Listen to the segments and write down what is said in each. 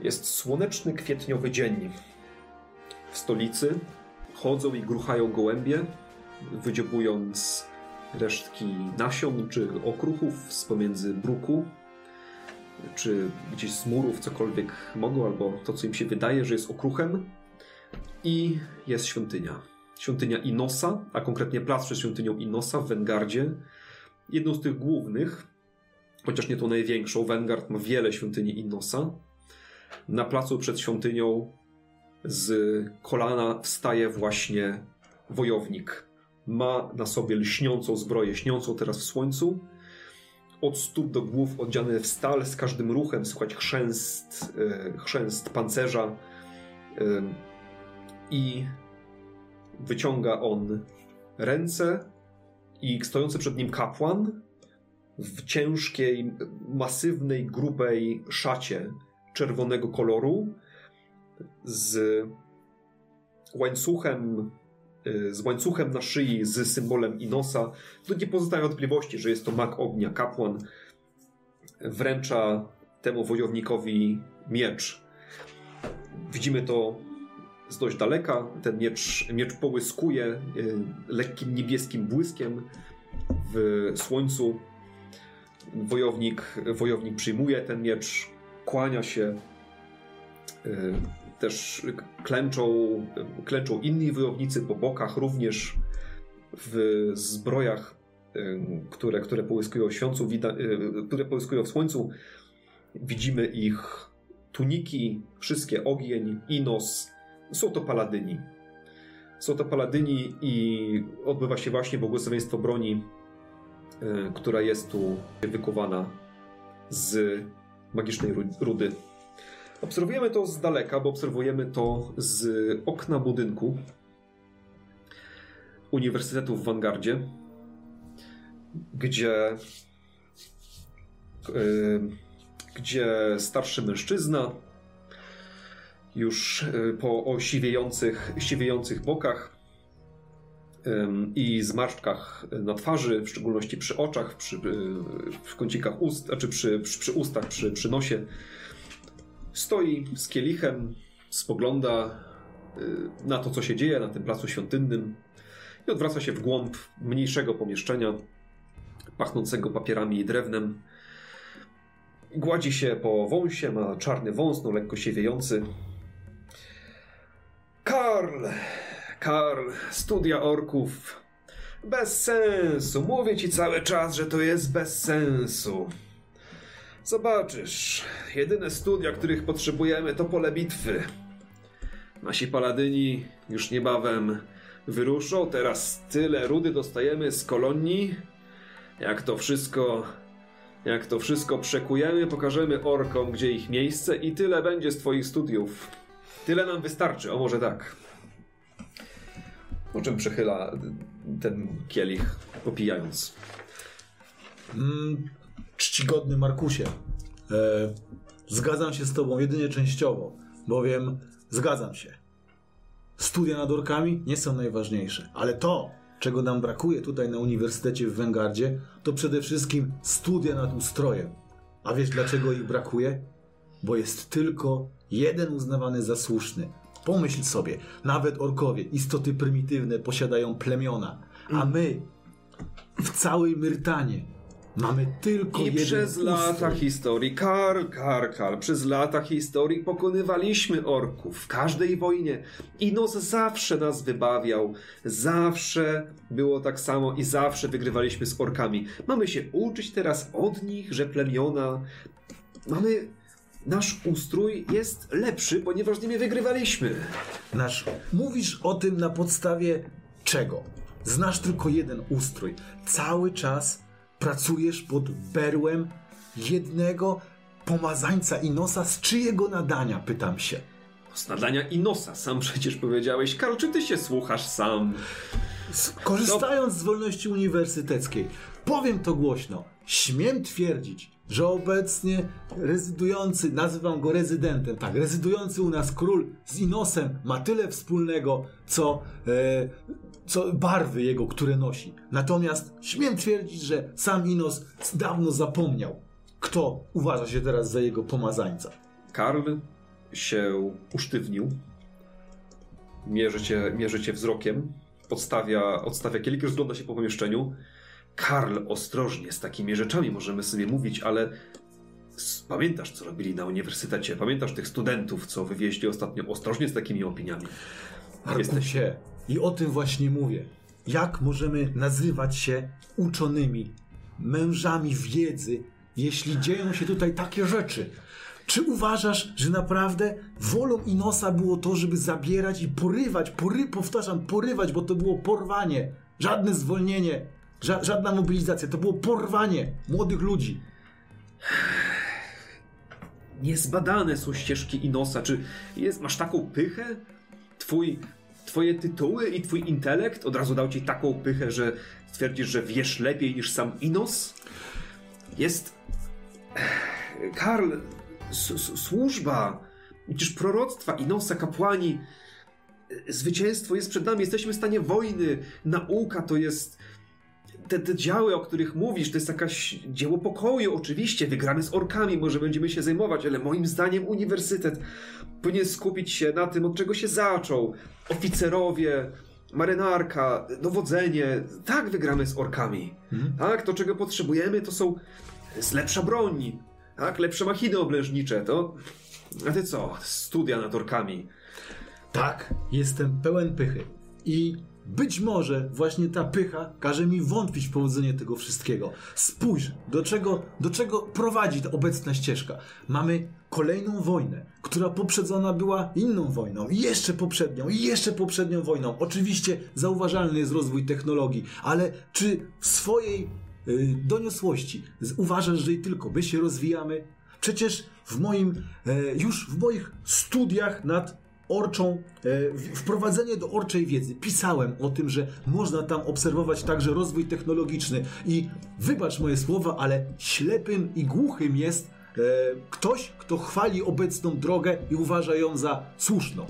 Jest słoneczny kwietniowy dzień. W stolicy chodzą i gruchają gołębie, wydziobując resztki nasion czy okruchów z pomiędzy bruku, czy gdzieś z murów, cokolwiek mogą, albo to, co im się wydaje, że jest okruchem. I jest świątynia. Świątynia Inosa, a konkretnie plac przed świątynią Inosa w Wengardzie. Jedną z tych głównych, chociaż nie tą największą, Wengard ma wiele świątyni Inosa. Na placu przed świątynią z kolana wstaje właśnie wojownik. Ma na sobie lśniącą zbroję, śniącą teraz w słońcu. Od stóp do głów odziany w stal, z każdym ruchem słychać chrzęst, e, chrzęst pancerza. E, I wyciąga on ręce i stojący przed nim kapłan w ciężkiej, masywnej, grubej szacie czerwonego koloru z łańcuchem y, z łańcuchem na szyi z symbolem Inosa. Tu nie pozostaje wątpliwości, że jest to mag ognia, kapłan. Wręcza temu wojownikowi miecz. Widzimy to z dość daleka. Ten miecz, miecz połyskuje y, lekkim niebieskim błyskiem w słońcu. Wojownik, wojownik przyjmuje ten miecz, kłania się. Y, też klęczą, klęczą inni wojownicy po bokach, również w zbrojach, y, które, które połyskują w słońcu, które połyskują w słońcu. Widzimy ich tuniki, wszystkie ogień, inos, są to paladyni. Są to paladyni i odbywa się właśnie błogosławieństwo broni, która jest tu wykuwana z magicznej rudy. Obserwujemy to z daleka, bo obserwujemy to z okna budynku Uniwersytetu w Vanguardzie, gdzie, yy, gdzie starszy mężczyzna już y, po osiwiejących, siwiejących bokach i zmarszczkach na twarzy, w szczególności przy oczach, przy, y, w kącikach ust, znaczy przy, przy, przy ustach, przy, przy nosie. Stoi z kielichem, spogląda y, na to, co się dzieje na tym placu świątynnym i odwraca się w głąb mniejszego pomieszczenia, pachnącego papierami i drewnem. Gładzi się po wąsie, ma czarny wąs, no lekko siewiejący. Karl! Karl, studia orków. Bez sensu. Mówię ci cały czas, że to jest bez sensu. Zobaczysz, jedyne studia, których potrzebujemy, to pole bitwy. Nasi paladyni już niebawem wyruszą. Teraz tyle rudy dostajemy z kolonii. Jak to wszystko. Jak to wszystko przekujemy, pokażemy orkom, gdzie ich miejsce, i tyle będzie z Twoich studiów. Tyle nam wystarczy, o może tak. Po czym przechyla ten kielich, popijając. Mm, czcigodny Markusie, e, zgadzam się z tobą jedynie częściowo, bowiem zgadzam się. Studia nad orkami nie są najważniejsze, ale to, czego nam brakuje tutaj na Uniwersytecie w Węgardzie, to przede wszystkim studia nad ustrojem. A wiesz dlaczego ich brakuje? Bo jest tylko jeden uznawany za słuszny. Pomyśl sobie, nawet orkowie, istoty prymitywne, posiadają plemiona, a my w całej Myrtanie mamy tylko I jeden przez lata historii, Karl, Karl, Karl, przez lata historii pokonywaliśmy orków w każdej wojnie. Inos zawsze nas wybawiał, zawsze było tak samo i zawsze wygrywaliśmy z orkami. Mamy się uczyć teraz od nich, że plemiona... Mamy nasz ustrój jest lepszy, ponieważ z nimi wygrywaliśmy. Nasz, mówisz o tym na podstawie czego? Znasz tylko jeden ustrój. Cały czas pracujesz pod berłem jednego pomazańca i nosa. Z czyjego nadania, pytam się. Z nadania i nosa, sam przecież powiedziałeś. Karl, czy ty się słuchasz sam? Korzystając z wolności uniwersyteckiej, powiem to głośno. Śmiem twierdzić, że obecnie rezydujący, nazywam go rezydentem, tak, rezydujący u nas król z Inosem ma tyle wspólnego, co, e, co barwy jego, które nosi. Natomiast śmiem twierdzić, że sam Inos dawno zapomniał, kto uważa się teraz za jego pomazańca. Karl się usztywnił. Mierzy cię, mierzy cię wzrokiem. Odstawia, odstawia kielich, rozgląda się po pomieszczeniu. Karl, ostrożnie, z takimi rzeczami możemy sobie mówić, ale pamiętasz, co robili na uniwersytecie? Pamiętasz tych studentów, co wywieźli ostatnio? Ostrożnie z takimi opiniami. Arkusie, i o tym właśnie mówię. Jak możemy nazywać się uczonymi, mężami wiedzy, jeśli dzieją się tutaj takie rzeczy? Czy uważasz, że naprawdę wolą Inosa było to, żeby zabierać i porywać, pory, powtarzam, porywać, bo to było porwanie, żadne zwolnienie, ża żadna mobilizacja, to było porwanie młodych ludzi. Niezbadane są ścieżki Inosa. Czy jest, masz taką pychę? Twój, twoje tytuły i twój intelekt od razu dał ci taką pychę, że stwierdzisz, że wiesz lepiej niż sam Inos? Jest... Karl, służba, przecież proroctwa Inosa, kapłani, zwycięstwo jest przed nami, jesteśmy w stanie wojny, nauka to jest... Te, te działy, o których mówisz, to jest jakaś dzieło pokoju, oczywiście, wygramy z orkami, może będziemy się zajmować, ale moim zdaniem uniwersytet powinien skupić się na tym, od czego się zaczął. Oficerowie, marynarka, dowodzenie, tak wygramy z orkami. Tak, to czego potrzebujemy to są jest lepsza broń, tak, lepsze machiny oblężnicze, to... A ty co? Studia nad orkami. Tak, jestem pełen pychy. I być może właśnie ta pycha każe mi wątpić w powodzenie tego wszystkiego. Spójrz, do czego, do czego prowadzi ta obecna ścieżka. Mamy kolejną wojnę, która poprzedzona była inną wojną, i jeszcze poprzednią, i jeszcze poprzednią wojną. Oczywiście zauważalny jest rozwój technologii, ale czy w swojej y, doniosłości uważasz, że i tylko my się rozwijamy? Przecież w moim, e, już w moich studiach nad orczą, e, wprowadzenie do orczej wiedzy. Pisałem o tym, że można tam obserwować także rozwój technologiczny i wybacz moje słowa, ale ślepym i głuchym jest e, ktoś, kto chwali obecną drogę i uważa ją za słuszną.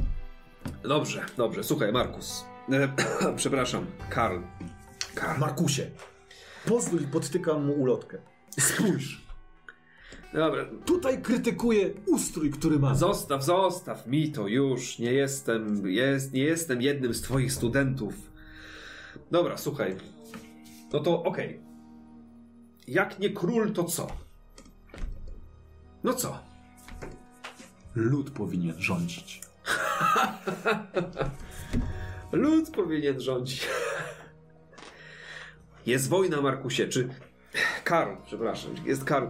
Dobrze, dobrze, słuchaj, Markus. E, przepraszam, Karl. Karl. Markusie, pozwól, podtykam mu ulotkę. Spójrz, Dobra, tutaj krytykuję ustrój, który mam. Zostaw, zostaw mi to już. Nie jestem, jest, nie jestem jednym z twoich studentów. Dobra, słuchaj. No to okej. Jak nie król, to co? No co? Lud powinien rządzić. Lud powinien rządzić. Jest wojna, Markusie, czy... Karl, przepraszam, jest Karl.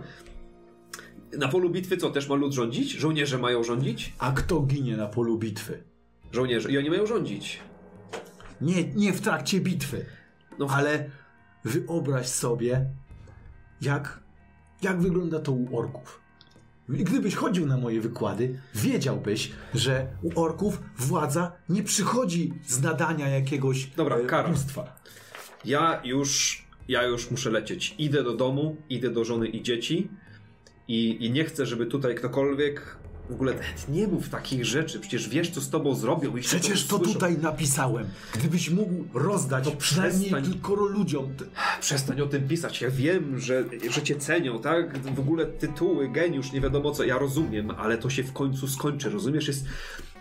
Na polu bitwy co, też ma lud rządzić? Żołnierze mają rządzić? A kto ginie na polu bitwy? Żołnierze. I oni mają rządzić. Nie, nie w trakcie bitwy. No, Ale wyobraź sobie, jak, jak wygląda to u orków. I Gdybyś chodził na moje wykłady, wiedziałbyś, że u orków władza nie przychodzi z nadania jakiegoś Dobra, e. Ja już, ja już muszę lecieć. Idę do domu, idę do żony i dzieci i, i nie chcę, żeby tutaj ktokolwiek w ogóle nie mów takich rzeczy. Przecież wiesz, co z tobą zrobią. jeśli Przecież to usłyszą. tutaj napisałem. Gdybyś mógł rozdać To przynajmniej przestań. kilkoro ludziom. t- Przestań o tym pisać. Ja wiem, że, że cię cenią, tak? W ogóle tytuły, geniusz, nie wiadomo co. Ja rozumiem, ale to się w końcu skończy. Rozumiesz? Jest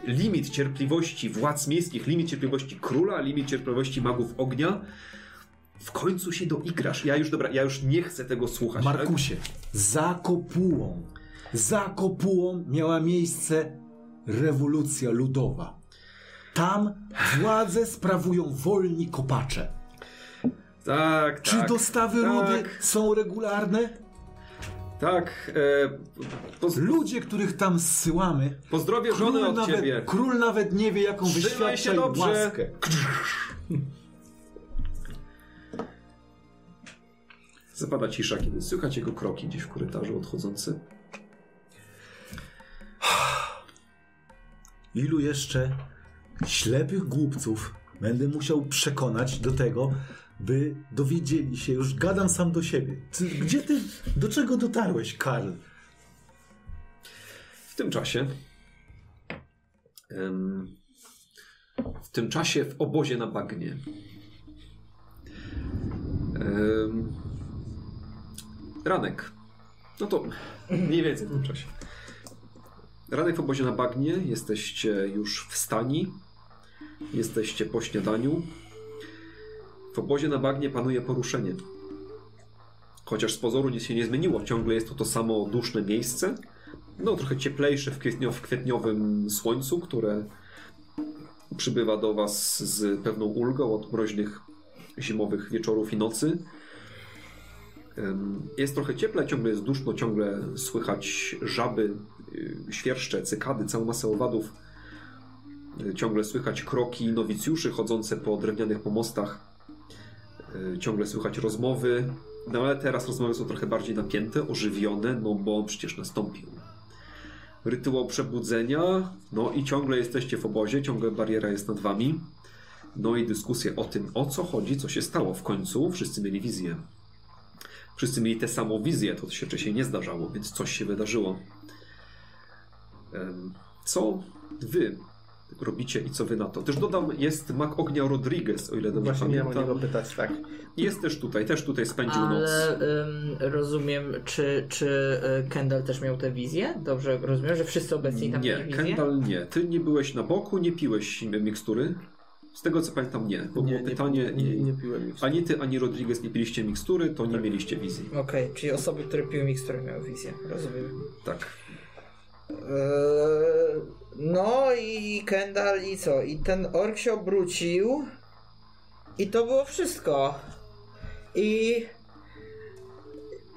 limit cierpliwości władz miejskich, limit cierpliwości króla, limit cierpliwości magów ognia. W końcu się doigrasz. Ja już, dobra, ja już nie chcę tego słuchać. tak? Za kopułą, za kopułą miała miejsce rewolucja ludowa. Tam władzę sprawują wolni kopacze. Tak, Czy tak. dostawy tak, rudy są regularne? Tak. E, poz, Ludzie, których tam zsyłamy, pozdrowie żonę od nawet, ciebie. król nawet nie wie, jaką Trzymaj wyświadcza się dobrze. łaskę. Zapada cisza, kiedy słychać jego kroki gdzieś w korytarzu odchodzący. Ilu jeszcze ślepych głupców będę musiał przekonać do tego, by dowiedzieli się, już gadam sam do siebie. Ty, gdzie ty, do czego dotarłeś, Karl? W tym czasie. w tym czasie w obozie na bagnie. em, ranek. No to mniej więcej w tym czasie. Ranek w obozie na bagnie, jesteście już w stani, jesteście po śniadaniu. W obozie na bagnie panuje poruszenie. Chociaż z pozoru nic się nie zmieniło, ciągle jest to to samo duszne miejsce. No, trochę cieplejsze w, kwietnio, w kwietniowym słońcu, które przybywa do Was z pewną ulgą od mroźnych zimowych wieczorów i nocy. Jest trochę cieple, ciągle jest duszno, ciągle słychać żaby, y, świerszcze, cykady, całą masę owadów. Y, Ciągle słychać kroki nowicjuszy chodzące po drewnianych pomostach. Y, Ciągle słychać rozmowy. No ale teraz rozmowy są trochę bardziej napięte, ożywione, no bo przecież nastąpił rytuał przebudzenia. No i ciągle jesteście w obozie, ciągle bariera jest nad wami. No i dyskusje o tym, o co chodzi, co się stało w końcu. Wszyscy mieli wizję. Wszyscy mieli tę samą wizję, to się wcześniej nie zdarzało, więc coś się wydarzyło. Co wy robicie i co wy na to? Też dodam, jest Mak Ognia Rodriguez, o ile dobrze Właśnie miałem o niego pamiętam. pytać, tak. Jest też tutaj, też tutaj spędził noc. Ale rozumiem, czy, czy y, Kendall też miał tę wizję? Dobrze rozumiem, że wszyscy obecni tam Nie, mieli wizję? Kendall nie. Ty nie byłeś na boku, nie piłeś mikstury. Z tego co pamiętam, nie. Bo było pytanie. Nie, nie, nie piłem już. Ani ty, ani Rodriguez nie piliście mikstury, to nie mieliście wizji. Okej, czyli osoby, które piły mikstury miały wizję. Rozumiem. Tak. Eee, no i Kendall i co? I ten ork się obrócił i to było wszystko. I...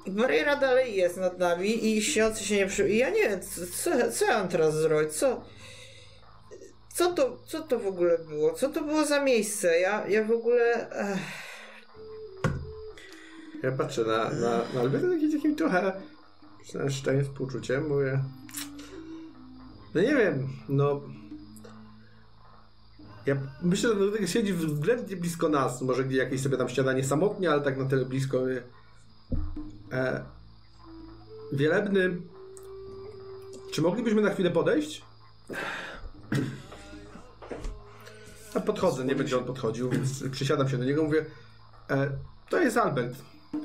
Bariera dalej jest nad nami i śniący się nie przy... I ja nie wiem, co, co, co ja mam teraz zrobić? Co... Co to, co to w ogóle było? Co to było za miejsce? Ja, ja w ogóle... Ech. Ja patrzę na, na, na Alberta takim, takim trochę szczerym współczuciem, mówię... No nie wiem, no... Ja myślę, że siedzi względnie blisko nas, może gdzie jakieś sobie tam śniadanie samotnie, ale tak na tyle blisko. E, Wielebny, czy moglibyśmy na chwilę podejść? Ja podchodzę, nie będzie on podchodził, więc przysiadam się do niego, mówię, e, to jest Albert,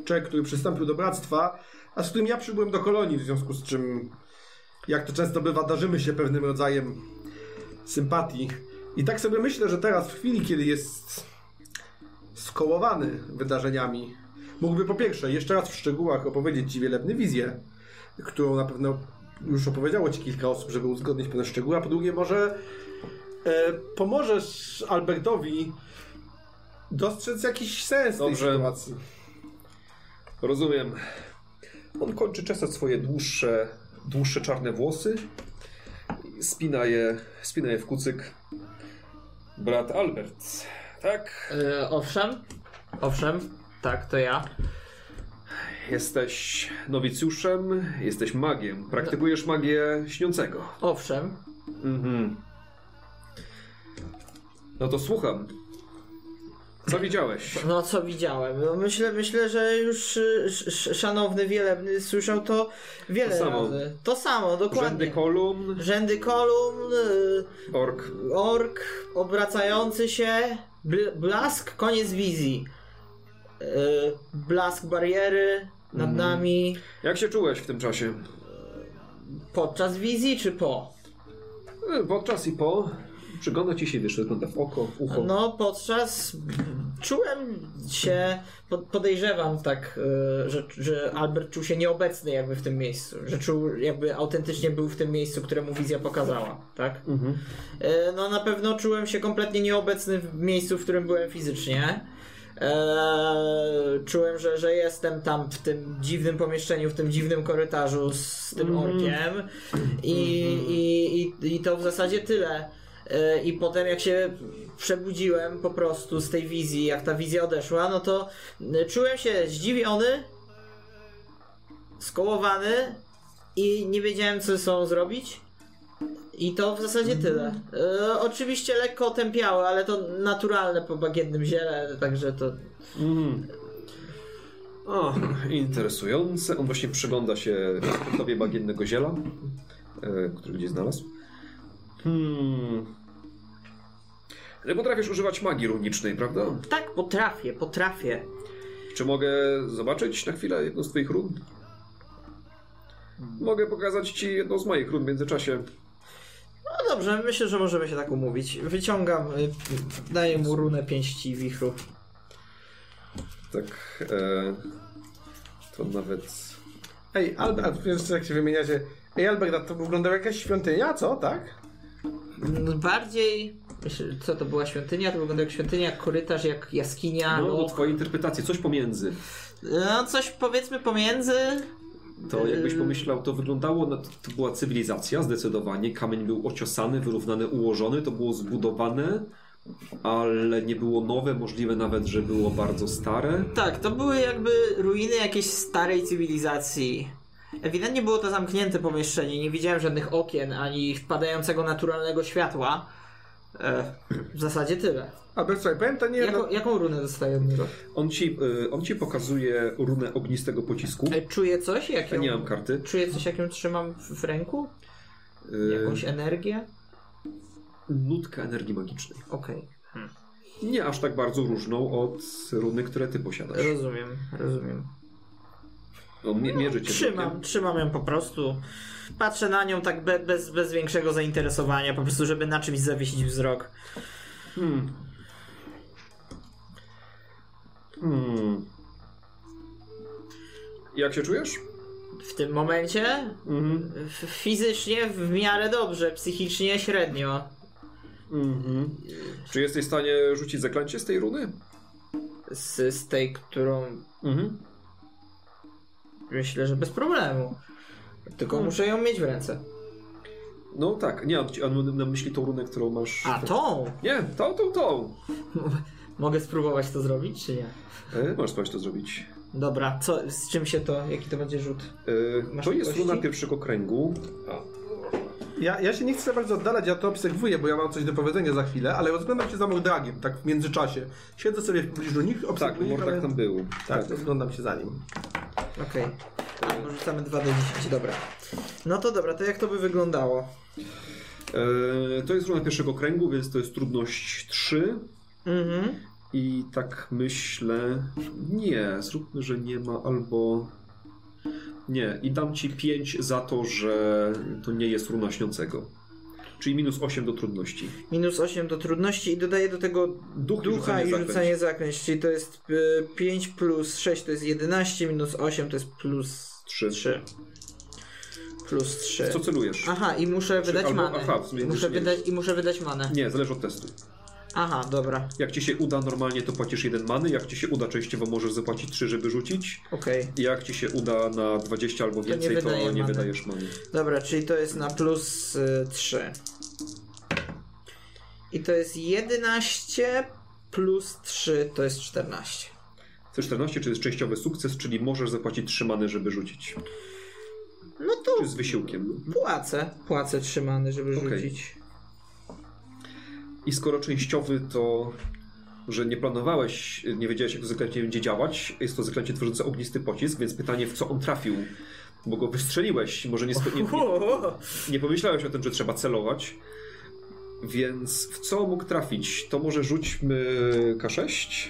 człowiek, który przystąpił do bractwa, a z którym ja przybyłem do kolonii, w związku z czym, jak to często bywa, darzymy się pewnym rodzajem sympatii. I tak sobie myślę, że teraz, w chwili, kiedy jest skołowany wydarzeniami, mógłby po pierwsze jeszcze raz w szczegółach opowiedzieć Ci wizję, którą na pewno już opowiedziało Ci kilka osób, żeby uzgodnić pewne szczegóły, a po drugie może pomożesz Albertowi dostrzec jakiś sens Dobrze. tej sytuacji. Rozumiem. On kończy czesać swoje dłuższe, dłuższe czarne włosy. Spina je, spina je w kucyk. Brat Albert. Tak? E, owszem, owszem, tak, to ja. Jesteś nowicjuszem, jesteś magiem. Praktykujesz magię śniącego. Owszem, Mhm. No to słucham. Co widziałeś? No co widziałem? No myślę, myślę, że już y, sz, szanowny wielebny słyszał to wiele To samo. razy. To samo, dokładnie. Rzędy kolumn, Rzędy kolumn, y, ork. ork obracający się, bl blask, koniec wizji. Y, blask bariery nad Mhm. nami Jak się czułeś w tym czasie? podczas wizji czy po? E, Podczas i po. Przygląda ci się, wiesz, wygląda w oko, w ucho. No, podczas czułem się, po- podejrzewam tak, y, że, że Albert czuł się nieobecny jakby w tym miejscu, że czuł jakby autentycznie był w tym miejscu, które mu wizja pokazała, tak? Mhm. Y, No na pewno czułem się kompletnie nieobecny w miejscu, w którym byłem fizycznie. Eee, czułem, że, że jestem tam w tym dziwnym pomieszczeniu, w tym dziwnym korytarzu z tym Mhm. orkiem i, i, i, i to w zasadzie tyle. E, I potem jak się przebudziłem po prostu z tej wizji, jak ta wizja odeszła, no to e, czułem się zdziwiony, skołowany i nie wiedziałem co ze sobą zrobić. I to w zasadzie tyle. E, oczywiście lekko otępiały, ale to naturalne po bagiennym ziele, także to... Mhm. O, interesujące. On właśnie przygląda się tobie bagiennego ziela, e, który gdzieś znalazł. Hmm. Ale potrafisz używać magii runicznej, prawda? Tak, potrafię, potrafię. Czy mogę zobaczyć na chwilę jedną z twoich run? Mogę pokazać ci jedną z moich run w międzyczasie. No dobrze, myślę, że możemy się tak umówić. Wyciągam, y, daję mu runę pięści wichru. Tak, e, to nawet... Ej, Albert, wiesz jak się wymieniacie. Ej, Albert, to wygląda jak jakaś świątynia, co, tak? Mm, Bardziej, co to była świątynia? To wygląda jak świątynia, jak korytarz, jak jaskinia. No, No, do twojej interpretacji, coś pomiędzy. no coś powiedzmy pomiędzy. To jakbyś Yy. pomyślał, to wyglądało, no, to, to była cywilizacja zdecydowanie. Kamień był ociosany, wyrównany, ułożony, to było zbudowane, ale nie było nowe, możliwe nawet, że było bardzo stare. Tak, to były jakby ruiny jakiejś starej cywilizacji. Ewidentnie było to zamknięte pomieszczenie, nie widziałem żadnych okien ani wpadającego naturalnego światła. E, w zasadzie tyle. Albert, słuchaj, powiem to nie. Jako, jaką runę dostaję od niego? On ci, y, on ci pokazuje runę ognistego pocisku. E, czuję coś? Jak Ja ją, nie mam karty. Czuję coś, jak ją trzymam w, w ręku? Y, Jakąś energię? nutkę energii magicznej. Okej, Nie aż tak bardzo różną od runy, które ty posiadasz. rozumiem, rozumiem. On mie- mierzy cię. Trzymam, wzrokiem. trzymam ją po prostu. Patrzę na nią tak be, bez, bez większego zainteresowania, po prostu żeby na czymś zawiesić wzrok. Hmm. Hmm. Jak się czujesz? W tym momencie Mhm. f- fizycznie w miarę dobrze, psychicznie średnio. Mhm. Czy jesteś w stanie rzucić zaklęcie z tej runy? Z, z tej, którą Mhm. Myślę, że bez problemu. Tylko Hmm. muszę ją mieć w ręce. No tak, nie, on na myśli tą runę, którą masz. A tą? Nie, tą, tą, tą. Mogę spróbować to zrobić, czy nie? E, możesz spróbować to zrobić. Dobra, co, z czym się to, jaki to będzie rzut? E, to jest kości? runa pierwszego kręgu. Ja, ja się nie chcę za bardzo oddalać, ja to obserwuję, bo ja mam coś do powiedzenia za chwilę, ale rozglądam się za Mordragiem, tak w międzyczasie. Siedzę sobie w pobliżu nich, Tak, obserwuję ich, Mordak ale... tam był. Tak, rozglądam się za nim. Okej. Okay. Rzucamy 2 do 10, dobra. No to dobra, to jak to by wyglądało? E, to jest runa pierwszego kręgu, więc to jest trudność 3. Mhm. I tak myślę. Nie, zróbmy, że nie ma albo. Nie, i dam ci 5 za to, że to nie jest runa śniącego. Czyli minus 8 do trudności. Minus 8 do trudności i dodaję do tego Duch ducha i rzucanie zaklęć, czyli to jest 5 plus 6 to jest 11, minus 8 to jest plus 3. 3. Plus 3. Co celujesz? Aha, i muszę wydać albo- manę. aha, muszę wydać, I muszę wydać manę. Nie, zależy od testu. Aha, dobra, Jak ci się uda normalnie, to płacisz jeden many. Jak ci się uda częściowo, możesz zapłacić 3, żeby rzucić. okej. Jak ci się uda na 20 albo nie więcej, to nie, wydaję many. wydajesz many. Dobra, czyli to jest na plus y, 3. I to jest 11 plus 3 to jest 14. C14 to jest częściowy sukces, czyli możesz zapłacić 3 many, żeby rzucić. No to Czy z wysiłkiem. płacę. Płacę trzymany, żeby Okej. rzucić. I skoro częściowy, to że nie planowałeś, nie wiedziałeś, jak to zaklęcie będzie działać. Jest to zaklęcie tworzące ognisty pocisk, więc pytanie, w co on trafił? Bo go wystrzeliłeś, może nie, nie, nie, nie pomyślałeś o tym, że trzeba celować. Więc w co mógł trafić? To może rzućmy K6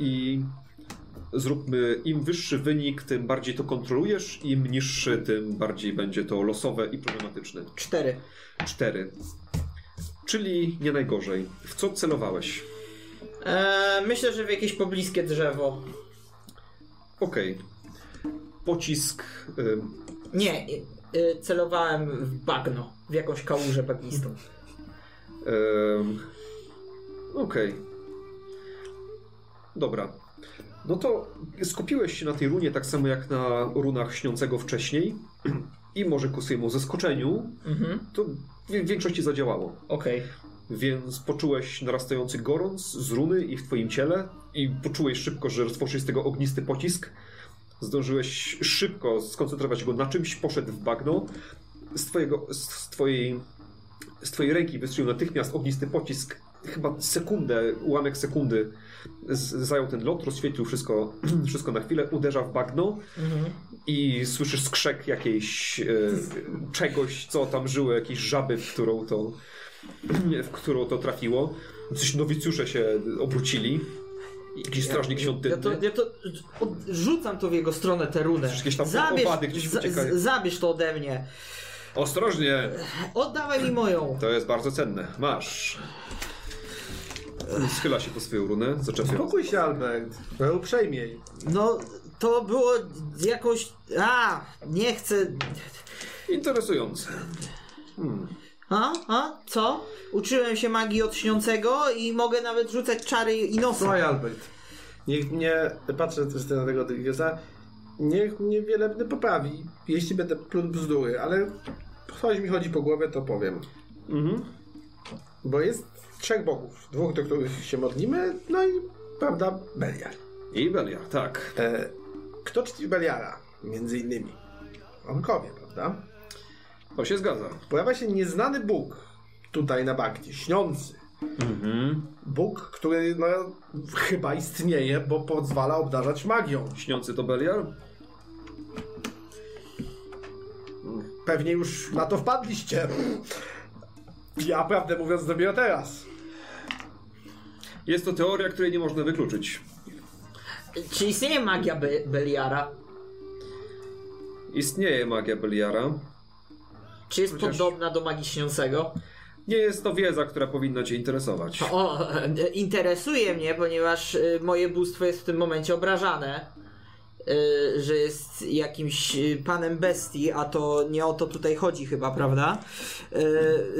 i zróbmy im wyższy wynik, tym bardziej to kontrolujesz, im niższy, tym bardziej będzie to losowe i problematyczne. 4. 4. Czyli nie najgorzej. W co celowałeś? Eee, myślę, że w jakieś pobliskie drzewo. Okej. Pocisk. ym, Nie, y, y, celowałem w bagno. W jakąś kałużę bagnistą. ym, Okej. Dobra. No to skupiłeś się na tej runie tak samo jak na runach śniącego wcześniej. I może ku swojemu zaskoczeniu Mhm, to w większości zadziałało. okej. Więc poczułeś narastający gorąc z runy i w twoim ciele i poczułeś szybko, że rozpocznie z tego ognisty pocisk. Zdążyłeś szybko skoncentrować go na czymś, poszedł w bagno. Z, twojego, z, twojej, z twojej ręki wystrzelił natychmiast ognisty pocisk. Chyba sekundę, ułamek sekundy zajął ten lot, rozświetlił wszystko, wszystko na chwilę, uderza w bagno Mhm. i słyszysz skrzek jakiejś e, czegoś, co tam żyło, jakiejś żaby, w którą to, w którą to trafiło. Coś nowicjusze się obrócili Jakiś strażnik Ja świątynny. to, ja to od, rzucam to w jego stronę tę runę. Jakieś tam Zabierz, owady gdzieś za- zabierz to ode mnie. Ostrożnie! Oddawaj mi moją. To jest bardzo cenne. Masz. Schyla się po swoją runę, zaczepia. Spokój się, Albert. No uprzejmiej. No, to było jakoś... A, nie chcę... Interesujące. A, a, co? Uczyłem się magii od śniącego i mogę nawet rzucać czary i nosa. Słuchaj, Albert. Niech mnie, patrzę też na tego Rodrigueza, niech mnie wiele poprawi, jeśli będę pluł bzdury, ale coś mi chodzi po głowie, to powiem. Mhm. Bo jest trzech bogów, dwóch, do których się modlimy, no i, prawda, Beliar. I Beliar, tak. E, kto czci Beliara? Między innymi. Onkowie, prawda? To się zgadza. Pojawia się nieznany Bóg tutaj na Bakcie, śniący. Mhm. Bóg, który no, chyba istnieje, bo pozwala obdarzać magią. Śniący to Beliar? Pewnie już na to wpadliście. Ja prawdę mówiąc dopiero teraz. Jest to teoria, której nie można wykluczyć. Czy istnieje magia Be Beliara? Istnieje magia Beliara. Czy jest Chociaż- podobna do magii śniącego? Nie jest to wiedza, która powinna cię interesować. O, interesuje mnie, ponieważ e, moje bóstwo jest w tym momencie obrażane, że jest jakimś e, panem bestii, a to nie o to tutaj chodzi chyba, prawda? E,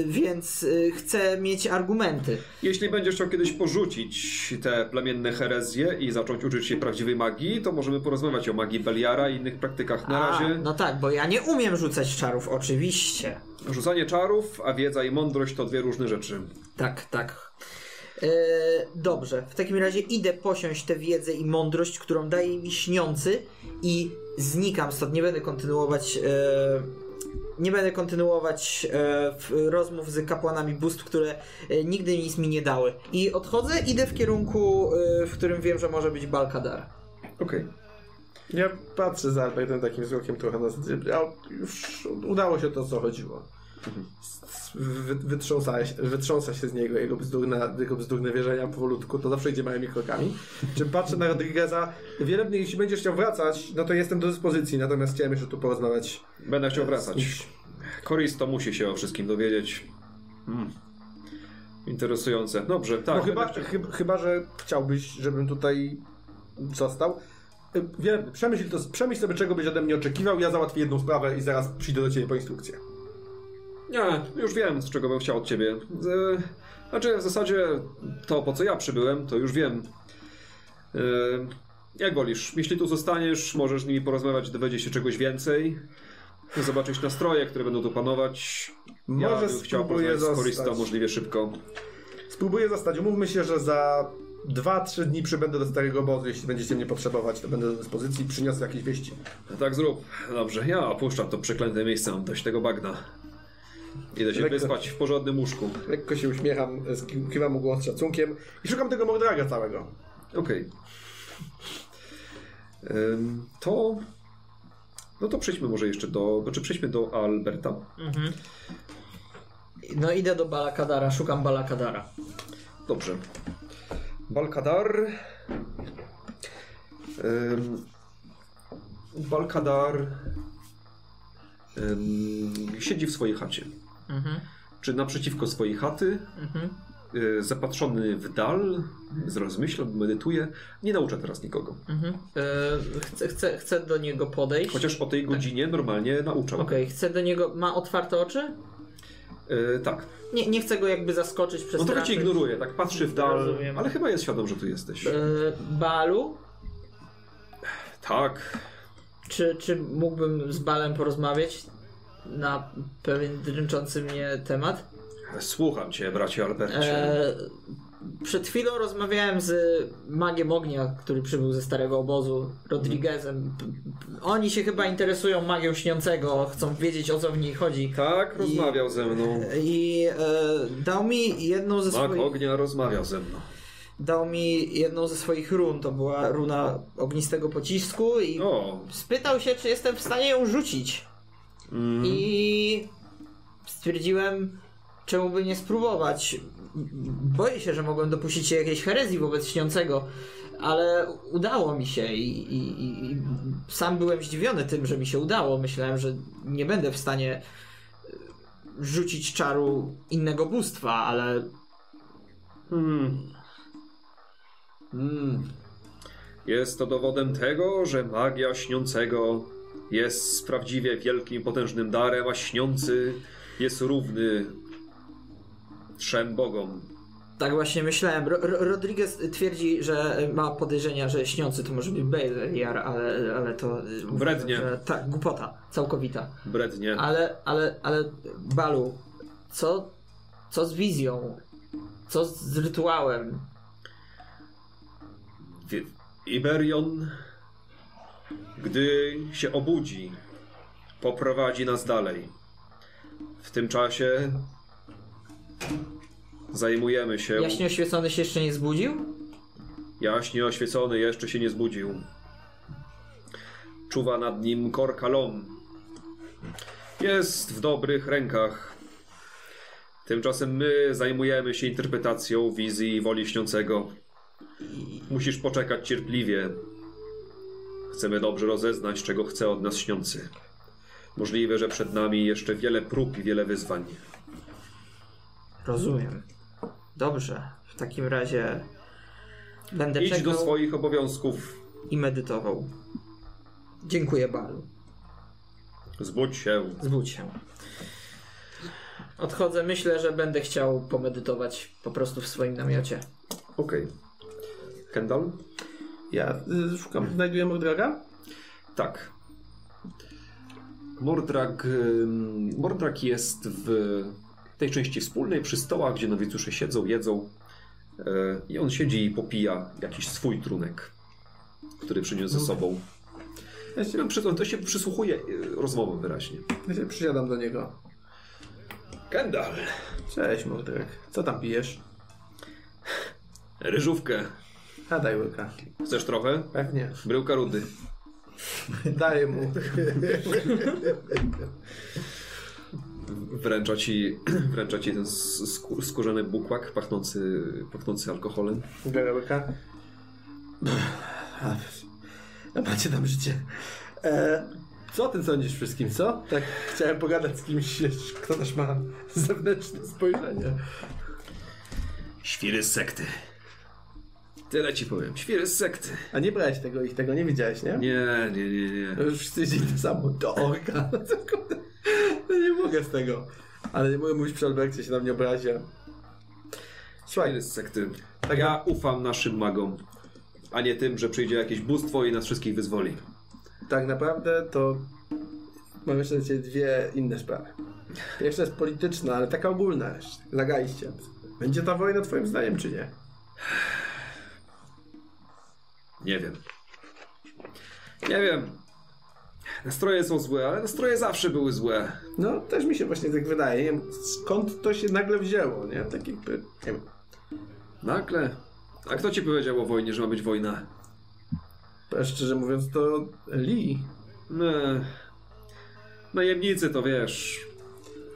Więc e, chcę mieć argumenty. Jeśli będziesz chciał kiedyś porzucić te plemienne herezje i zacząć uczyć się prawdziwej magii, to możemy porozmawiać o magii Beliara i innych praktykach. Na A, razie no tak, bo ja nie umiem rzucać czarów, oczywiście. rzucanie czarów, a wiedza i mądrość to dwie różne rzeczy. Tak, tak. E, dobrze, w takim razie idę posiąść tę wiedzę i mądrość, którą daje mi śniący i znikam stąd. Nie będę kontynuować. E, nie będę kontynuować e, rozmów z kapłanami bóstw, które e, nigdy nic mi nie dały. I odchodzę, idę w kierunku, e, w którym wiem, że może być Balkadar. Okej. Ja patrzę za Albertem takim wzrokiem trochę na zasadzie, a już udało się to, co chodziło. Wy, wytrząsa, się- wytrząsa się z niego jego bzdurne, jego bzdurne wierzenia powolutku, to zawsze idzie małymi krokami. Czym patrzę na Rodrigueza, wielebny, jeśli będziesz chciał wracać, no to jestem do dyspozycji, natomiast chciałem jeszcze tu porozmawiać. Będę chciał wracać. kimś. Koristo musi się o wszystkim dowiedzieć. Hmm. Interesujące. Dobrze, tak. no chyba, chyba, chyba, że chciałbyś, żebym tutaj został. Wielebny, przemyśl, to, przemyśl sobie, czego byś ode mnie oczekiwał, ja załatwię jedną sprawę i zaraz przyjdę do ciebie po instrukcję. Nie, już wiem, z czego bym chciał od ciebie. Z, znaczy, w zasadzie to, po co ja przybyłem, to już wiem. E, jak wolisz, jeśli tu zostaniesz, możesz z nimi porozmawiać, dowiedzieć się czegoś więcej, zobaczyć nastroje, które będą tu panować. Ja Może bym chciał spróbuję porozmawiać z możliwie szybko. Spróbuję zostać. Umówmy się, że za 2-3 dni przybędę do starego obozu. Jeśli będziecie mnie potrzebować, to będę do dyspozycji i przyniosę jakieś wieści. Tak zrób. Dobrze, ja opuszczam to przeklęte miejsce, mam dość tego bagna. Idę się Lekko. wyspać w porządnym łóżku. Lekko się uśmiecham, kiwam mu głos z szacunkiem i szukam tego Mordraga całego. Okej. Ym, To. No to przejdźmy może jeszcze do. Znaczy przejdźmy do Alberta. Mhm. No idę do Balakadara, szukam Balakadara. Dobrze. Balkadar. Ym, Balkadar. ym, siedzi w swojej chacie. Mhm. Czy naprzeciwko swojej chaty, Mhm. y, zapatrzony w dal, rozmyśla, medytuje. Nie naucza teraz nikogo. Mhm. E, chcę, chcę, chcę do niego podejść. Chociaż o tej godzinie normalnie nauczał. Okej, chcę do niego. Ma otwarte oczy? Y, tak. Nie, nie chcę go jakby zaskoczyć przez On trochę cię ignoruje, tak patrzy w dal, Rozumiem. ale chyba jest świadom, że tu jesteś. E, Balu? Tak. Czy, czy mógłbym z Balem porozmawiać na pewien dręczący mnie temat? Słucham cię, bracie Albercie. E, przed chwilą rozmawiałem z magiem ognia, który przybył ze starego obozu, Rodriguezem. Oni się chyba interesują magią śniącego, chcą wiedzieć o co w niej chodzi. Tak, rozmawiał ze mną. I e, dał mi jedną ze Mag swoich. ognia rozmawiał ze mną. Dał mi jedną ze swoich run. To była runa ognistego pocisku i O, spytał się, czy jestem w stanie ją rzucić. Mm, I stwierdziłem, czemu by nie spróbować. Boję się, że mogłem dopuścić się jakiejś herezji wobec śniącego. ale udało mi się i, i, i, i sam byłem zdziwiony tym, że mi się udało. Myślałem, że nie będę w stanie e, rzucić czaru innego bóstwa, ale Hmm. Hmm. Jest to dowodem tego, że magia śniącego jest prawdziwie wielkim, potężnym darem, a śniący jest równy trzem bogom. tak właśnie myślałem. Ro, Ro, Rodriguez twierdzi, że ma podejrzenia, że śniący to może być Beliar, ale, ale to... Brednie. Że, tak, głupota, całkowita. Brednie. Ale, ale, ale Balu, co, co z wizją? Co z rytuałem? Iberion, gdy się obudzi, poprowadzi nas dalej. W tym czasie zajmujemy się. Jaśnie oświecony się jeszcze nie zbudził? Jaśnie oświecony jeszcze się nie zbudził. Czuwa nad nim Korkalom. Jest w dobrych rękach. Tymczasem my zajmujemy się interpretacją wizji woli śniącego. Musisz poczekać cierpliwie. Chcemy dobrze rozeznać, czego chce od nas śniący. Możliwe, że przed nami jeszcze wiele prób i wiele wyzwań. Rozumiem. Dobrze. W takim razie będę Idź do swoich obowiązków. i medytował. Dziękuję, Balu. Zbudź się. Zbudź się. Odchodzę. Myślę, że będę chciał pomedytować po prostu w swoim namiocie. Okej. Kendall? Ja y, szukam, znajduję Mordraga? Tak. Mordrak, ym, Mordrak jest w tej części wspólnej przy stołach, gdzie nowicjusze siedzą, jedzą. e, I on siedzi i popija jakiś swój trunek, który przyniósł ze sobą. Ja się, No, To się przysłuchuje e, rozmowom wyraźnie. ja się przysiadam do niego. Kendall! Cześć Mordrag, co tam pijesz? Ryżówkę. A daj łyka. Chcesz trochę? Pewnie. Bryłka rudy. Daję mu. Wręcza ci, wręcza ci ten skó- skórzany bukłak pachnący, pachnący alkoholem. Biorę łyka. Macie tam życie. E, co o tym sądzisz wszystkim, co? Tak chciałem pogadać z kimś, kto też ma zewnętrzne spojrzenie. Świry z sekty. Tyle ci powiem. Świry z sekty. A nie brałeś tego, ich tego nie widziałeś, nie? Nie, nie, nie, nie. No już wszyscy wiedzieli to samo. To orka. No. No nie mogę z tego. Ale nie mogę mówić przy Albercie, się na mnie obrazi. Słuchaj, Świry z sekty. Tak ja ufam naszym magom. A nie tym, że przyjdzie jakieś bóstwo i nas wszystkich wyzwoli. tak naprawdę to mam jeszcze do dwie inne sprawy. Pierwsza jest polityczna, ale taka ogólna jeszcze. Zagaiście. Będzie ta wojna twoim zdaniem, czy nie? Nie wiem. Nie wiem. Nastroje są złe, ale nastroje zawsze były złe. No, też mi się właśnie tak wydaje. Nie wiem, skąd to się nagle wzięło, nie? Tak jakby, nie wiem. Nagle. A kto ci powiedział o wojnie, że ma być wojna? Bo Szczerze mówiąc, to Lee. No, najemnicy to wiesz.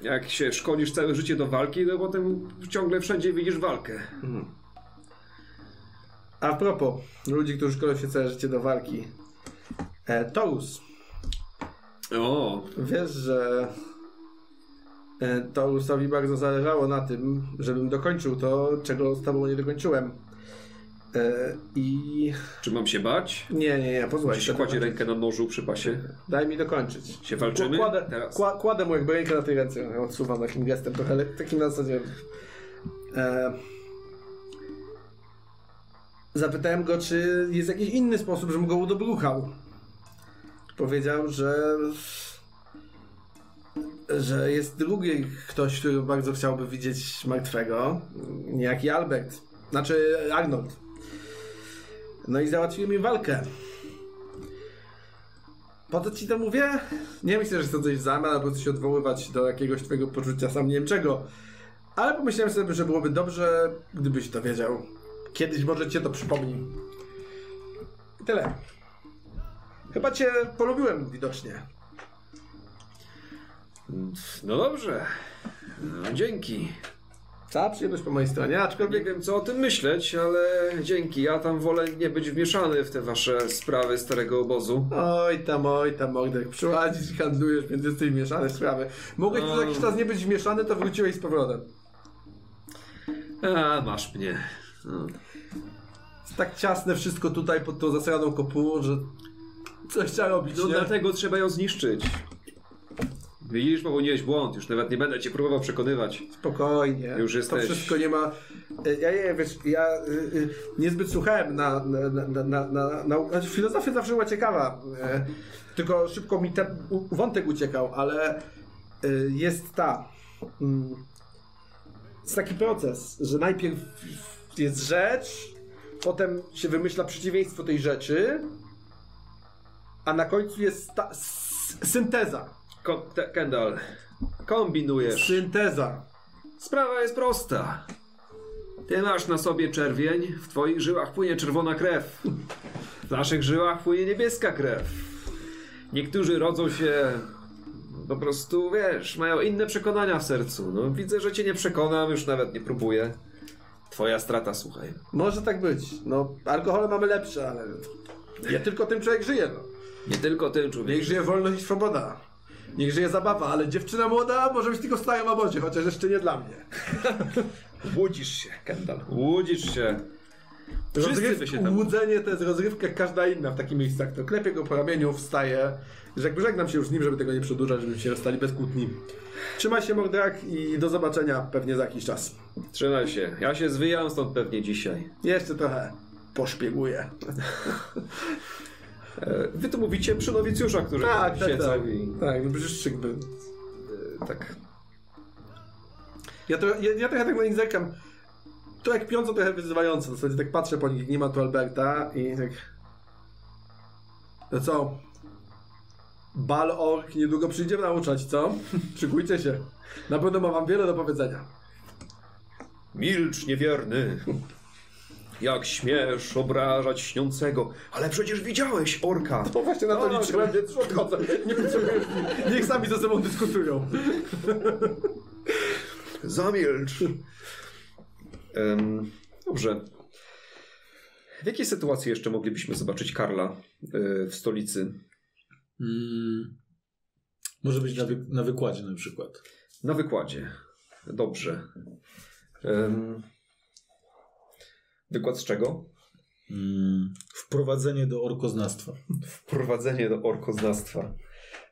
Jak się szkolisz całe życie do walki, to potem ciągle wszędzie widzisz walkę. A propos ludzi, którzy szkolą się całe życie do walki. E, Taurus. O, Wiesz, że e, Taurusowi bardzo zależało na tym, żebym dokończył to, czego z tobą nie dokończyłem. E, I czy mam się bać? nie, nie, nie, pozwól. Gdzieś kładzie rękę na nożu przy pasie. Daj mi dokończyć. Się walczymy? Kładę, Teraz. kła, kładę mu jakby rękę na tej ręce. Odsuwam takim gestem, trochę le- takim na zasadzie. E, zapytałem go, czy jest jakiś inny sposób, żebym go udobruchał. Powiedział, że że jest drugi ktoś, który bardzo chciałby widzieć martwego. Niejaki Albert. Znaczy Arnold. No i załatwiłem mi walkę. Po to ci to mówię? Nie myślę, że chcę coś w zamian, albo się odwoływać do jakiegoś twojego poczucia, sam nie wiem czego. Ale pomyślałem sobie, że byłoby dobrze, gdybyś to wiedział. Kiedyś może cię to przypomni. I tyle. Chyba cię polubiłem widocznie. No dobrze. No, dzięki. Cała przyjemność po mojej stronie, Nie aczkolwiek wiem, co o tym myśleć, ale dzięki. Ja tam wolę nie być wmieszany w te wasze sprawy starego obozu. Oj tam, oj tam, Mordek, przychodzisz i handlujesz, więc jesteś mieszane sprawy. Mogłeś przez jakiś czas nie być mieszany, to wróciłeś z powrotem. A, masz mnie. No. Jest tak ciasne wszystko tutaj pod tą zasraną kopułą, że coś trzeba robić, No nie? dlatego trzeba ją zniszczyć. Widzisz, popełniłeś błąd. Już nawet nie będę cię próbował przekonywać. Spokojnie. Już To jesteś- wszystko nie ma... E, Ja, ja wiesz, ja y, y, niezbyt słuchałem na... na, na, na, na, na, na znaczy filozofia zawsze była ciekawa, e, tylko szybko mi ten wątek uciekał, ale jest ta... Mm, jest taki proces, że najpierw jest rzecz, potem się wymyśla przeciwieństwo tej rzeczy, a na końcu jest synteza. Ko- te- Kendall, kombinujesz. Synteza. Sprawa jest prosta. Ty masz na sobie czerwień, w twoich żyłach płynie czerwona krew. W naszych żyłach płynie niebieska krew. Niektórzy rodzą się po prostu, wiesz, mają inne przekonania w sercu. No, widzę, że cię nie przekonam, już nawet nie próbuję. Twoja strata, słuchaj. Może tak być. No, alkohole mamy lepsze, ale nie tylko tym człowiek żyje. No. Nie tylko ty, człowiek. Niech żyje wolność i swoboda. Niech żyje zabawa, ale dziewczyna młoda może być tylko w starym obozie, chociaż jeszcze nie dla mnie. Łudzisz się, Kendall. Łudzisz się. Wszyscy się tam... Łudzenie to jest rozrywka jak każda inna w takich miejscach. To klepie go po ramieniu, wstaje. Że jakby żegnam się już z nim, żeby tego nie przedłużać, żebyśmy się rozstali bez kłótni. Trzymaj się, Mordrak, i do zobaczenia pewnie za jakiś czas. Trzymaj się. Ja się zwijam stąd pewnie dzisiaj. Jeszcze trochę poszpieguję. E, Wy tu mówicie przy nowicjusza, którzy Tak, tam tak, siedzą tak. i... Tak, no przecież e, Tak. Ja, to, ja, ja trochę tak na nich zerkam. To jak piąco trochę wyzywające. W zasadzie tak patrzę po nich, nie ma tu Alberta i tak... No co? Bal Ork niedługo przyjdzie nauczać, co? Szykujcie się. Na pewno ma wam wiele do powiedzenia. Milcz, niewierny. Jak śmiesz obrażać śniącego? Ale przecież widziałeś orka. No właśnie na to O, liczyłem, więc już odchodzę. Nie potrzebuję chwili. Niech sami ze sobą dyskutują. Zamilcz. Em, dobrze. W jakiej sytuacji jeszcze moglibyśmy zobaczyć Karla e, w stolicy? Mm, może być na, wy, na wykładzie na przykład. Na wykładzie. Dobrze. Em, wykład z czego? Mm, wprowadzenie do orkoznawstwa. Wprowadzenie do orkoznawstwa.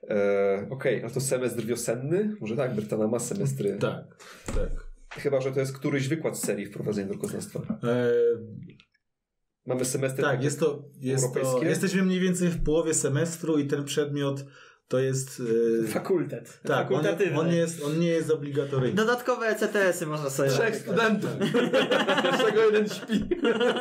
E, Okej, a to semestr wiosenny? Może tak, Bertana ma semestry. Tak, tak. Chyba, że to jest któryś wykład z serii wprowadzenia do orkoznawstwa. E, Mamy semestry. tak, jest to, jest to. Jesteśmy mniej więcej w połowie semestru i ten przedmiot to jest. E, Fakultet. tak, on, Fakultatywny. on, nie jest, on nie jest obligatoryjny. Dodatkowe ECTS-y można sobie Trzech studentów. Z czego jeden śpi.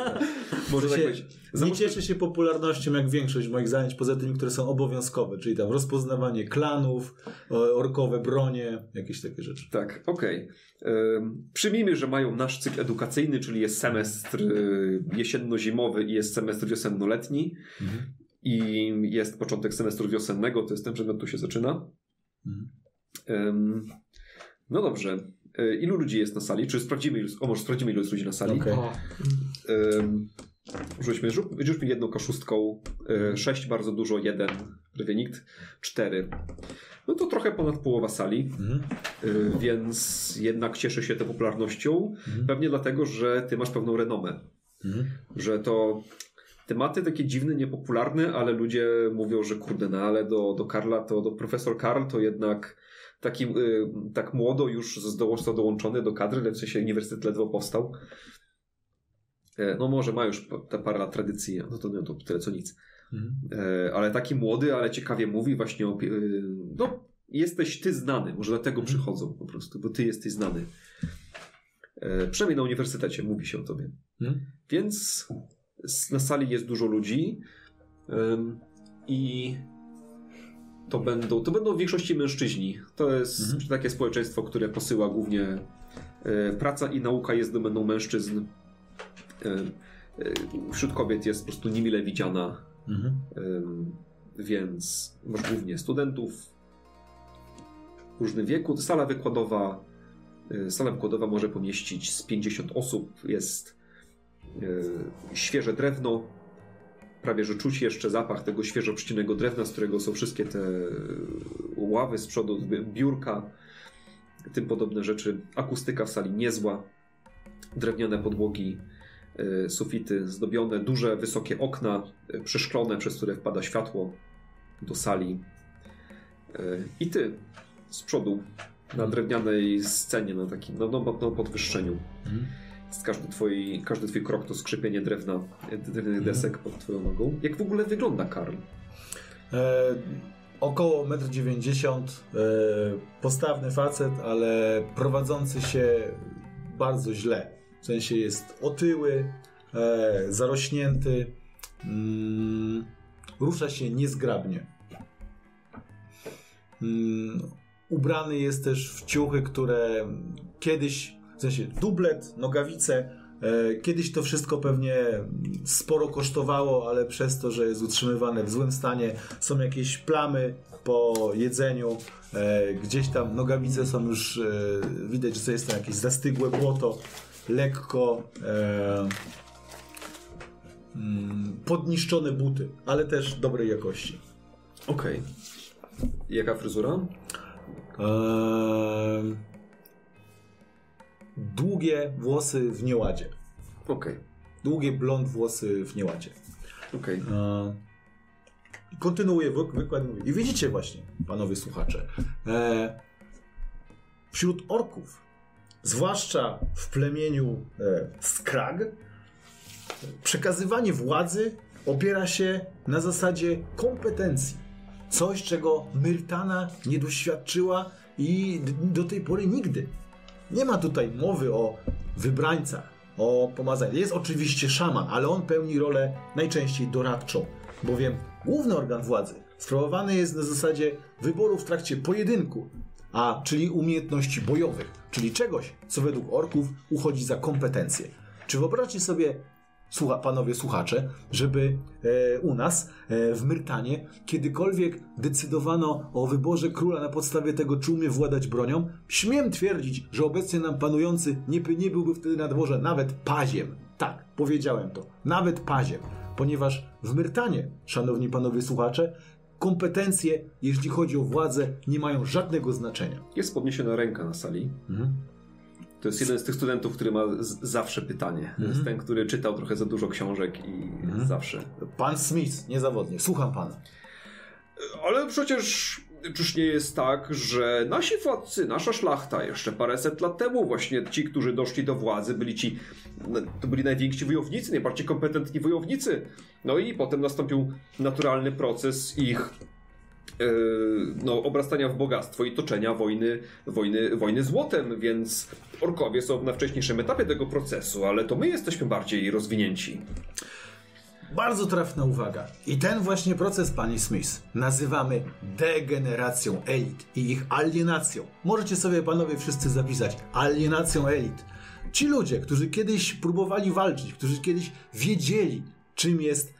Może tak się, nie cieszy się popularnością jak większość moich zajęć, poza tymi, które są obowiązkowe, czyli tam rozpoznawanie klanów, e, orkowe bronie, jakieś takie rzeczy. Tak, okej. Ym, Przyjmijmy, że mają nasz cykl edukacyjny, czyli jest semestr y, jesienno-zimowy i jest semestr wiosenno-letni. I jest początek semestru wiosennego, to jest ten przedmiot, tu się zaczyna. Mhm. No dobrze. Y, Ilu ludzi jest na sali? Czy sprawdzimy, ilu, o może sprawdzimy, ilu jest ludzi na sali? Okej. O, Ym, Rzućmy, rzuć, rzućmy jedną kaszustką. Y, Sześć bardzo dużo, jeden prawie nikt. Cztery. No to trochę ponad połowa sali. Mhm. Y, więc jednak cieszy się tą popularnością. Mhm. Pewnie dlatego, że ty masz pewną renomę. Mhm. Że to tematy takie dziwne, niepopularne, ale ludzie mówią, że kurde, no ale do, do Karla, to do profesor Karl to jednak taki, y, tak młodo już został dołączony do kadry, w sensie uniwersytet ledwo powstał. E, No może ma już te parę lat tradycji, no to, no to tyle co nic. Mhm. E, ale taki młody, ale ciekawie mówi właśnie o... y, No, jesteś ty znany, może dlatego przychodzą po prostu, bo ty jesteś znany. E, Przynajmniej na uniwersytecie mówi się o tobie. Mhm. Więc na sali jest dużo ludzi ym, i to będą, to będą w większości mężczyźni. To jest Mhm. takie społeczeństwo, które posyła głównie e, praca i nauka jest domeną mężczyzn. E, e, wśród kobiet jest po prostu niemile widziana, Mhm. więc masz głównie studentów w różnym wieku. Sala wykładowa E, Sala wykładowa może pomieścić z 50 osób. Jest świeże drewno. Prawie że czuć jeszcze zapach tego świeżo przycinanego drewna, z którego są wszystkie te ławy z przodu, biurka, tym podobne rzeczy. Akustyka w sali niezła. Drewniane podłogi, e, sufity zdobione, duże, wysokie okna, e, przeszklone, przez które wpada światło do sali. E, I ty z przodu na drewnianej scenie, na takim no, no, no, podwyższeniu. Jest każdy, twoi, każdy twój krok to skrzypienie drewna, e, drewnianych desek pod twoją nogą. Jak w ogóle wygląda Karl? E, około 1,90 m, e, postawny facet, ale prowadzący się bardzo źle. W sensie jest otyły, e, zarośnięty, mm, rusza się niezgrabnie. Mm, ubrany jest też w ciuchy, które kiedyś, w sensie dublet, nogawice, e, Kiedyś to wszystko pewnie sporo kosztowało, ale przez to, że jest utrzymywane w złym stanie, są jakieś plamy po jedzeniu. e, Gdzieś tam nogawice są już, e, widać, że to jest tam jakieś zastygłe błoto, lekko mm, podniszczone buty, ale też dobrej jakości. Okej. Jaka fryzura? Eee, długie włosy w nieładzie. Okej, Długie blond włosy w nieładzie. okej. Eee, kontynuuję wy- wykład. I widzicie właśnie, panowie słuchacze, eee, wśród orków, zwłaszcza w plemieniu e, Skrag, przekazywanie władzy opiera się na zasadzie kompetencji. Coś, czego Myrtana nie doświadczyła i do tej pory nigdy. Nie ma tutaj mowy o wybrańcach, o pomazaniu. Jest oczywiście szaman, ale on pełni rolę najczęściej doradczą, bowiem główny organ władzy sprawowany jest na zasadzie wyboru w trakcie pojedynku, a czyli umiejętności bojowych, czyli czegoś, co według orków uchodzi za kompetencje. Czy wyobraźcie sobie słucha, panowie słuchacze, żeby e, u nas e, w Myrtanie kiedykolwiek decydowano o wyborze króla na podstawie tego, czy umie władać bronią, śmiem twierdzić, że obecnie nam panujący nie, nie byłby wtedy na dworze nawet paziem. Tak, powiedziałem to. Nawet paziem. Ponieważ w Myrtanie, szanowni panowie słuchacze, kompetencje, jeśli chodzi o władzę, nie mają żadnego znaczenia. Jest podniesiona ręka na sali. To jest jeden z tych studentów, który ma zawsze pytanie. To jest ten, który czytał trochę za dużo książek i zawsze. Pan Smith, niezawodnie, słucham pana. Ale przecież czyż nie jest tak, że nasi władcy, nasza szlachta jeszcze paręset lat temu właśnie ci, którzy doszli do władzy, byli ci, to byli najwięksi wojownicy, najbardziej kompetentni wojownicy. No i potem nastąpił naturalny proces ich no, obrastania w bogactwo i toczenia wojny, wojny, wojny złotem, więc orkowie są na wcześniejszym etapie tego procesu, ale to my jesteśmy bardziej rozwinięci. Bardzo trafna uwaga. I ten właśnie proces, pani Smith, nazywamy degeneracją elit i ich alienacją. Możecie sobie, panowie, wszyscy zapisać. Alienacją elit. Ci ludzie, którzy kiedyś próbowali walczyć, którzy kiedyś wiedzieli, czym jest e,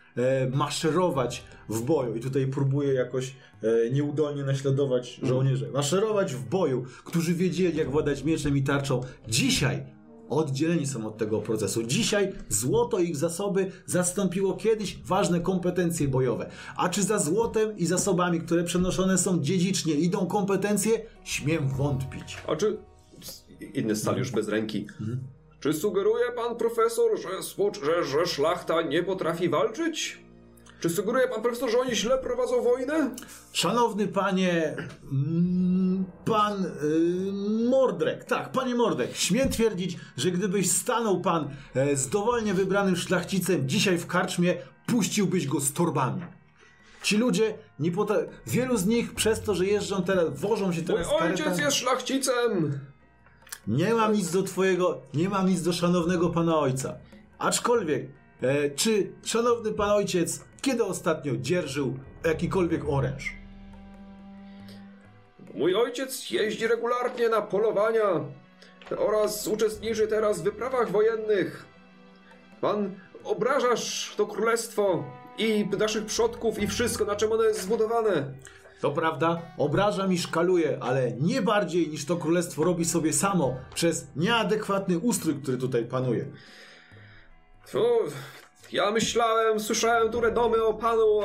maszerować w boju. I tutaj próbuję jakoś e, nieudolnie naśladować żołnierzy. Maszerować w boju, którzy wiedzieli, jak władać mieczem i tarczą. Dzisiaj oddzieleni są od tego procesu. Dzisiaj złoto ich zasoby zastąpiło kiedyś ważne kompetencje bojowe. A czy za złotem i zasobami, które przenoszone są dziedzicznie, idą kompetencje? Śmiem wątpić. A czy. Inny stal już bez ręki. Czy sugeruje pan profesor, że, że, że szlachta nie potrafi walczyć? Czy sugeruje pan profesor, że oni źle prowadzą wojnę? Szanowny panie. mm, Pan y, Mordrek, tak, panie Mordrek, śmiem twierdzić, że gdybyś stanął pan e, z dowolnie wybranym szlachcicem dzisiaj w karczmie, puściłbyś go z torbami. Ci ludzie nie potra- Wielu z nich przez to, że jeżdżą teraz, wożą się Mój teraz ojciec karetami- jest szlachcicem! Nie mam nic do twojego, nie mam nic do szanownego pana ojca. Aczkolwiek, e, czy szanowny pan ojciec kiedy ostatnio dzierżył jakikolwiek oręż? Mój ojciec jeździ regularnie na polowania oraz uczestniczy teraz w wyprawach wojennych. Pan obrażasz to królestwo i naszych przodków i wszystko, na czym ono jest zbudowane. To prawda, obraża mi szkaluje, ale nie bardziej niż to królestwo robi sobie samo przez nieadekwatny ustrój, który tutaj panuje. O, ja myślałem, słyszałem tu redomy o panu,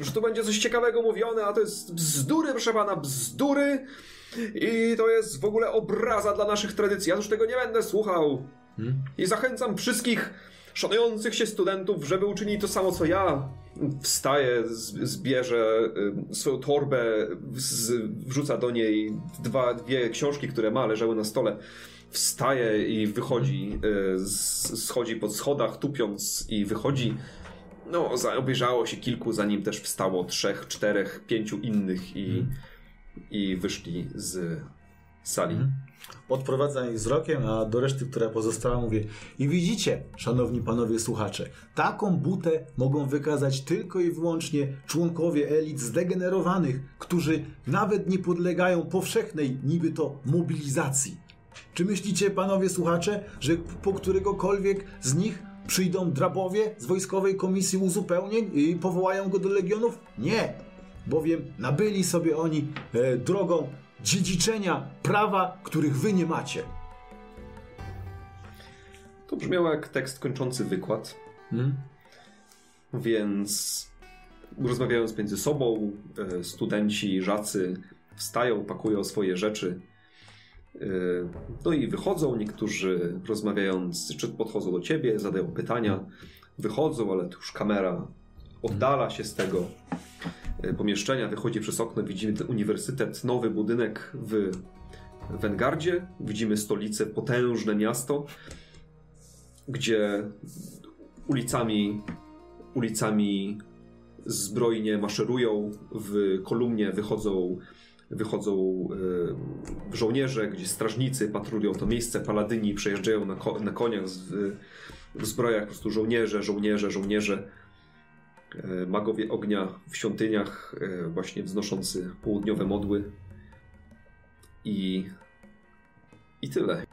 że tu będzie coś ciekawego mówione, a to jest bzdury, proszę pana, bzdury. I to jest w ogóle obraza dla naszych tradycji. Ja już tego nie będę słuchał. I zachęcam wszystkich szanujących się studentów, żeby uczynili to samo co ja. Wstaje, zbierze y, swoją torbę, wrzuca do niej dwa, dwie książki, które ma, leżały na stole. Wstaje i wychodzi, y, schodzi po schodach, tupiąc i wychodzi. No, za- obejrzało się kilku, zanim też wstało trzech, czterech, pięciu innych i, i wyszli z sali. Odprowadzam ich wzrokiem, a do reszty, która pozostała, mówię: I widzicie, szanowni panowie słuchacze, taką butę mogą wykazać tylko i wyłącznie członkowie elit zdegenerowanych, którzy nawet nie podlegają powszechnej, niby to mobilizacji. Czy myślicie, panowie słuchacze, że po któregokolwiek z nich przyjdą drabowie z wojskowej komisji uzupełnień i powołają go do legionów? Nie, bowiem nabyli sobie oni e, drogą dziedziczenia prawa, których wy nie macie. To brzmiało jak tekst kończący wykład, więc rozmawiając między sobą, e, studenci, żacy wstają, pakują swoje rzeczy. e, No i wychodzą, niektórzy rozmawiając, czy podchodzą do ciebie, zadają pytania, wychodzą, ale już kamera oddala się z tego pomieszczenia, wychodzi przez okno, widzimy ten uniwersytet, nowy budynek w Wengardzie, widzimy stolicę, potężne miasto, gdzie ulicami, ulicami zbrojnie maszerują, w kolumnie wychodzą, wychodzą e, żołnierze, gdzie strażnicy patrolują to miejsce, paladyni przejeżdżają na, ko- na koniach w, w zbrojach, po prostu żołnierze, żołnierze, żołnierze. E, Magowie ognia w świątyniach, e, właśnie wznoszący południowe modły. I, i tyle.